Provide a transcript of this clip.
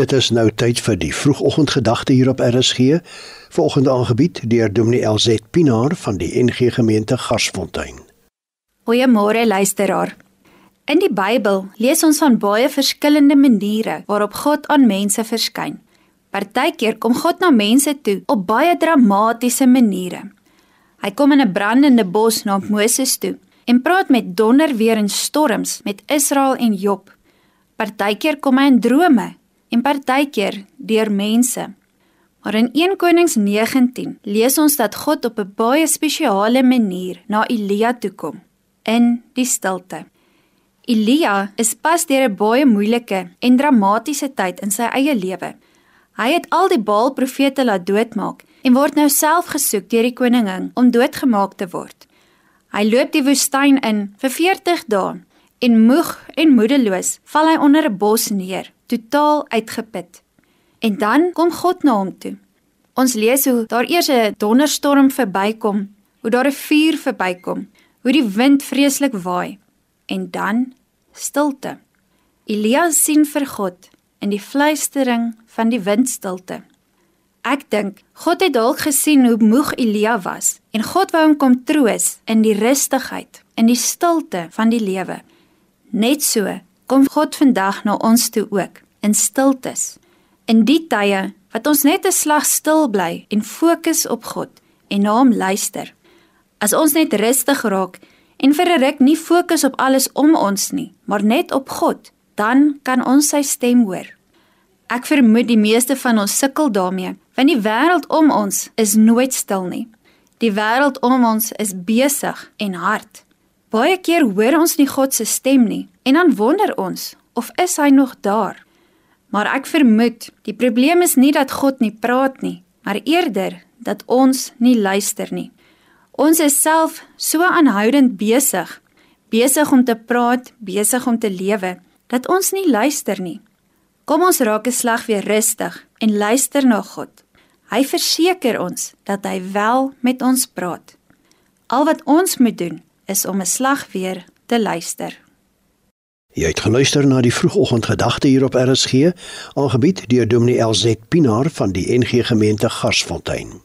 Dit is nou tyd vir die vroegoggendgedagte hier op RSG. Volgende aangebied deur Dominee LZ Pinaar van die NG Gemeente Garsfontein. Goeiemôre luisteraar. In die Bybel lees ons van baie verskillende maniere waarop God aan mense verskyn. Partykeer kom God na mense toe op baie dramatiese maniere. Hy kom in 'n brandende bos na Moses toe en praat met donder weer en storms met Israel en Job. Partykeer kom hy in drome en partykeer deur mense. Maar in 1 Konings 19 lees ons dat God op 'n baie spesiale manier na Elia toe kom in die stilte. Elia is pas deur 'n baie moeilike en dramatiese tyd in sy eie lewe. Hy het al die Baal profete laat doodmaak en word nou self gesoek deur die koningin om doodgemaak te word. Hy loop die woestyn in vir 40 dae en moeg en moedeloos val hy onder 'n bos neer, totaal uitgeput. En dan kom God na hom toe. Ons lees hoe daar eers 'n donderstorm verbykom, hoe daar 'n vuur verbykom, hoe die wind vreeslik waai en dan stilte. Elia sien vir God in die fluistering van die windstilte. Ek dink God het dalk gesien hoe moeg Elia was en God wou hom kom troos in die rustigheid, in die stilte van die lewe. Net so kom God vandag na ons toe ook in stiltes. In die tye wat ons net 'n slag stil bly en fokus op God en na hom luister. As ons net rustig raak en vir 'n ruk nie fokus op alles om ons nie, maar net op God, dan kan ons sy stem hoor. Ek vermoed die meeste van ons sukkel daarmee, want die wêreld om ons is nooit stil nie. Die wêreld om ons is besig en hard. Baie keer hoor ons nie God se stem nie en dan wonder ons of is hy nog daar? Maar ek vermoed die probleem is nie dat God nie praat nie, maar eerder dat ons nie luister nie. Ons is self so aanhoudend besig, besig om te praat, besig om te lewe dat ons nie luister nie. Kom ons raak 'n slag weer rustig en luister na God. Hy verseker ons dat hy wel met ons praat. Al wat ons moet doen is om 'n slag weer te luister. Jy het geluister na die vroegoggendgedagte hier op RSG, aangebied deur Dominee LZ Pinaar van die NG Gemeente Garsfontein.